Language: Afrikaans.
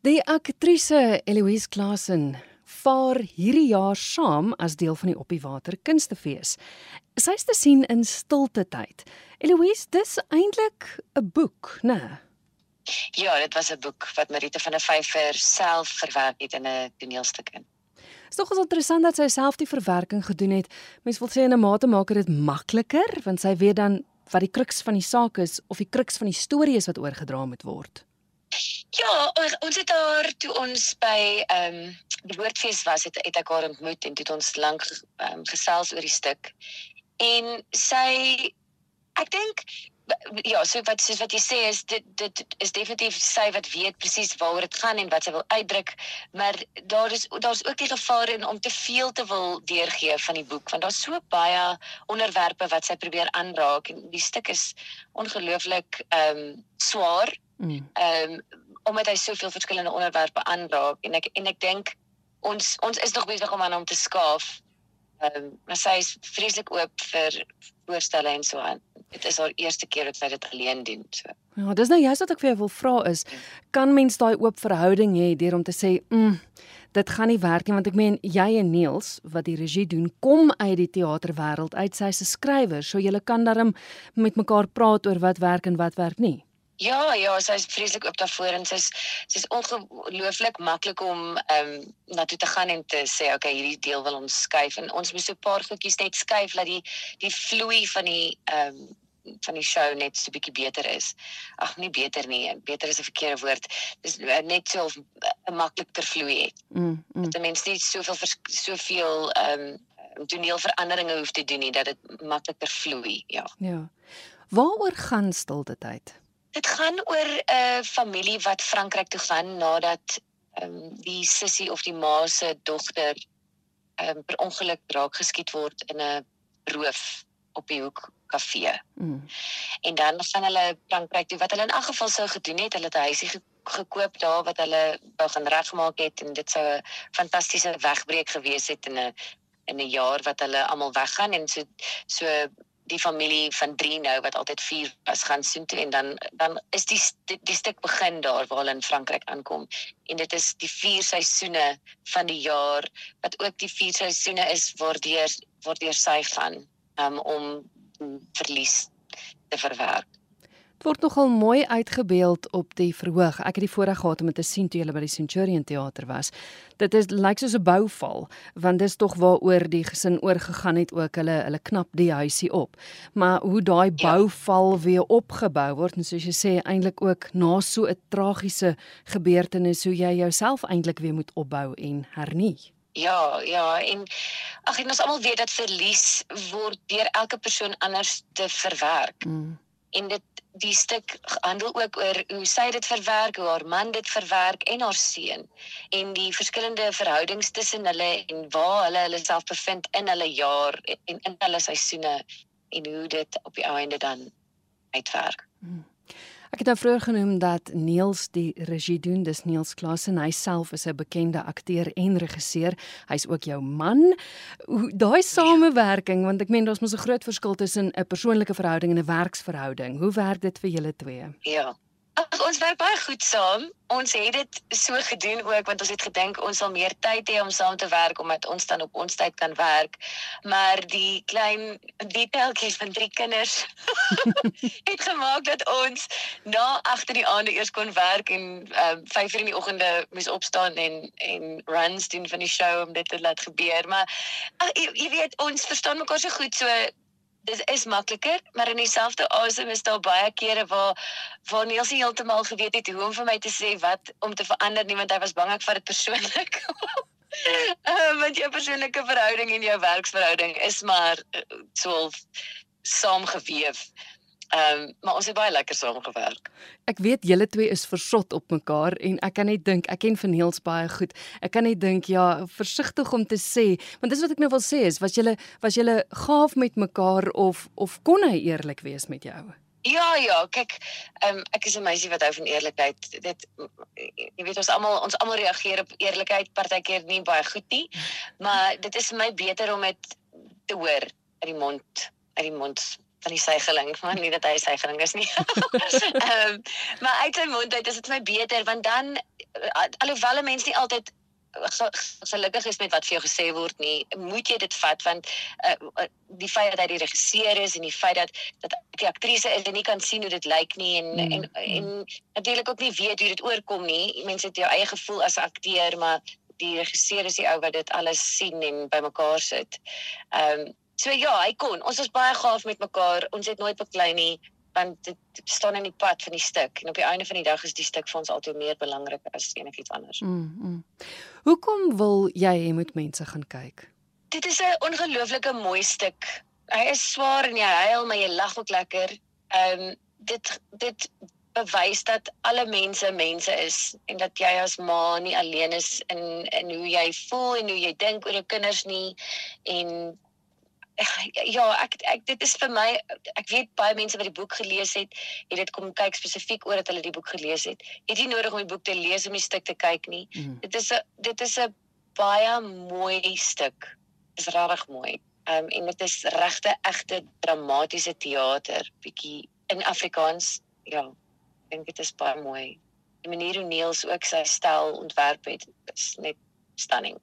Die aktrise Eloise Klasen vaar hierdie jaar saam as deel van die Op die Water Kunstefees. Sy is te sien in Stilte tyd. Eloise, dis eintlik 'n boek, né? Nee? Ja, dit was 'n boek wat Marita van der Vyver self verwerk het in 'n toneelstuk in. Dit is tog interessant dat sy self die verwerking gedoen het. Mens wil sê in 'n mate maak dit makliker want sy weet dan wat die kruks van die saak is of die kruks van die storie is wat oorgedra moet word. Ja, ons het daar toe ons by ehm um, die woordfees was het, het ek haar ontmoet en het ons lank um, gesels oor die stuk. En sy ek dink ja, so wat soos wat jy sê is dit dit is definitief sy wat weet presies waaroor dit gaan en wat sy wil uitdruk, maar daar is daar's ook die gevaar in om te veel te wil deurgee van die boek want daar's so baie onderwerpe wat sy probeer aanraak en die stuk is ongelooflik ehm um, swaar. Mm. Ehm um, omdat hy soveel verskillende onderwerpe aanraak en ek en ek dink ons ons is nog besig om aan hom te skaaf. Ehm um, maar sy is vreeslik oop vir voorstelle en so aan. Dit is haar eerste keer dat sy dit alleen doen so. Ja, dis nou juist wat ek vir jou wil vra is, kan mens daai oop verhouding hê deur om te sê, mm, dit gaan nie werk nie want ek meen jy en Niels wat die regie doen, kom uit die teaterwêreld uit, sy's 'n skrywer, so julle kan darm met mekaar praat oor wat werk en wat werk nie. Ja, ja, sy is vreeslik oop daarvoor en sy's sy's ongelooflik maklik om ehm um, na toe te gaan en te sê, okay, hierdie deel wil ons skuif en ons moet so 'n paar goedjies net skuif dat die die vloei van die ehm um, van die show net so 'n bietjie beter is. Ag, nie beter nie, beter is 'n verkeerde woord. Dis net so 'n makliker vloei het. Mm. mm. Dat mense nie soveel soveel ehm um, toneelveranderinge hoef te doen nie dat dit makliker vloei, ja. Ja. Waaroor gaan stilte tyd? Dit gaan oor 'n uh, familie wat Frankryk toe gaan nadat ehm um, die sussie of die ma se dogter ehm um, per ongeluk raak geskiet word in 'n roof op die hoek kafee. Mm. En dan gaan hulle Frankryk toe wat hulle in elk geval sou gedoen het, hulle het 'n huisie ge gekoop daar wat hulle wou gaan regmaak het en dit sou 'n fantastiese wegbreek gewees het in 'n in 'n jaar wat hulle almal weggaan en so so die familie van 3 nou wat altyd 4 was gaan soen toe en dan dan is die die, die stuk begin daar waar hulle in Frankryk aankom. En dit is die 4 seisoene van die jaar wat ook die 4 seisoene is waardeur waardeur sy gaan um, om verlies te verwerk word nogal mooi uitgebeeld op die verhoog. Ek het die voorreg gehad om dit te sien toe jy by die Centurion Theater was. Dit is lyk soos 'n bouval, want dis tog waaroor die gesin oorgegaan het ook hulle hulle knap die huisie op. Maar hoe daai ja. bouval weer opgebou word en soos jy sê eintlik ook na so 'n tragiese gebeurtenis hoe jy jouself eintlik weer moet opbou en hernie. Ja, ja, en ag en ons almal weet dat verlies word deur elke persoon anders te verwerk. Mm. En dit die stuk handel ook oor hoe sy dit verwerk, hoe haar man dit verwerk en haar seun en die verskillende verhoudings tussen hulle en waar hulle hulle self bevind in hulle jaar en in hulle seisoene en hoe dit op die einde dan uitwerk. Hmm. Ek het nou vroeër genoem dat Niels die regie doen, dis Niels Klasen. Hy self is 'n bekende akteur en regisseur. Hy's ook jou man. Daai samewerking, want ek meen daar's mos 'n groot verskil tussen 'n persoonlike verhouding en 'n werksverhouding. Hoe werk dit vir julle twee? Ja. Ag ons werk baie goed saam. Ons het dit so gedoen ook want ons het gedink ons sal meer tyd hê om saam te werk omdat ons dan op ons tyd kan werk. Maar die klein detailtjies van drie kinders het gemaak dat ons na agter die aande eers kon werk en ehm um, 5 uur in die oggende moes opstaan en en runs doen van die show om dit te laat gebeur. Maar ag jy, jy weet ons verstaan mekaar so goed so dit is makliker, maar in dieselfde asem is daar baie kere waar waar Niels nie heeltemal geweet het hoe om vir my te sê wat om te verander nie want hy was bang ek vat dit persoonlik. uh, want jou persoonlike verhouding en jou werksverhouding is maar uh, so saamgeweef. Ehm um, maar ons het baie lekker saamgewerk. Ek weet julle twee is versot op mekaar en ek kan net dink ek ken van Niels baie goed. Ek kan net dink ja, versigtig om te sê, want dis wat ek nou wil sê is was julle was julle gaaf met mekaar of of kon hy eerlik wees met jou? Ja ja, kyk, ehm um, ek is 'n meisie wat hou van eerlikheid. Dit jy weet ons almal ons almal reageer op eerlikheid partykeer nie baie goed nie, maar dit is vir my beter om dit te hoor uit die mond uit die mond van die sygeling, maar nie dat hy sygeling is nie. Ehm um, maar uit sy mond uit is dit my beter want dan alhoewel mense nie altyd gelukkig is met wat vir jou gesê word nie, moet jy dit vat want uh, die feit dat hy die regisseur is en die feit dat dat die aktrise is en nie kan sien hoe dit lyk nie en mm. en en natuurlik ook nie weet hoe dit oorkom nie. Mense het jou eie gevoel as 'n akteur, maar die regisseur is die ou wat dit alles sien en bymekaar sit. Ehm um, so ja, hy kon. Ons was baie gaaf met mekaar. Ons het nooit beklei nie want dit staan in die pad van die stuk en op die einde van die dag is die stuk vir ons altyd meer belangrik as enigiets anders. Mm, mm. Hoekom wil jy hê moet mense gaan kyk? Dit is 'n ongelooflike mooi stuk. Hy is swaar en jy huil maar jy lag ook lekker. Ehm um, dit dit bewys dat alle mense mense is en dat jy as ma nie alleen is in in hoe jy voel en hoe jy dink oor jou kinders nie en ja, ek ek dit is vir my ek weet baie mense wat die boek gelees het, het dit kom kyk spesifiek oor dat hulle die boek gelees het. Het nie nodig om die boek te lees om die stuk te kyk nie. Mm. Dit is 'n dit is 'n baie mooi stuk. Dit is regtig mooi. Ehm um, en dit is regte egte dramatiese teater, bietjie in Afrikaans. Ja, ek dink dit is baie mooi. Die manier hoe Niels ook sy stel ontwerp het, is net stunning.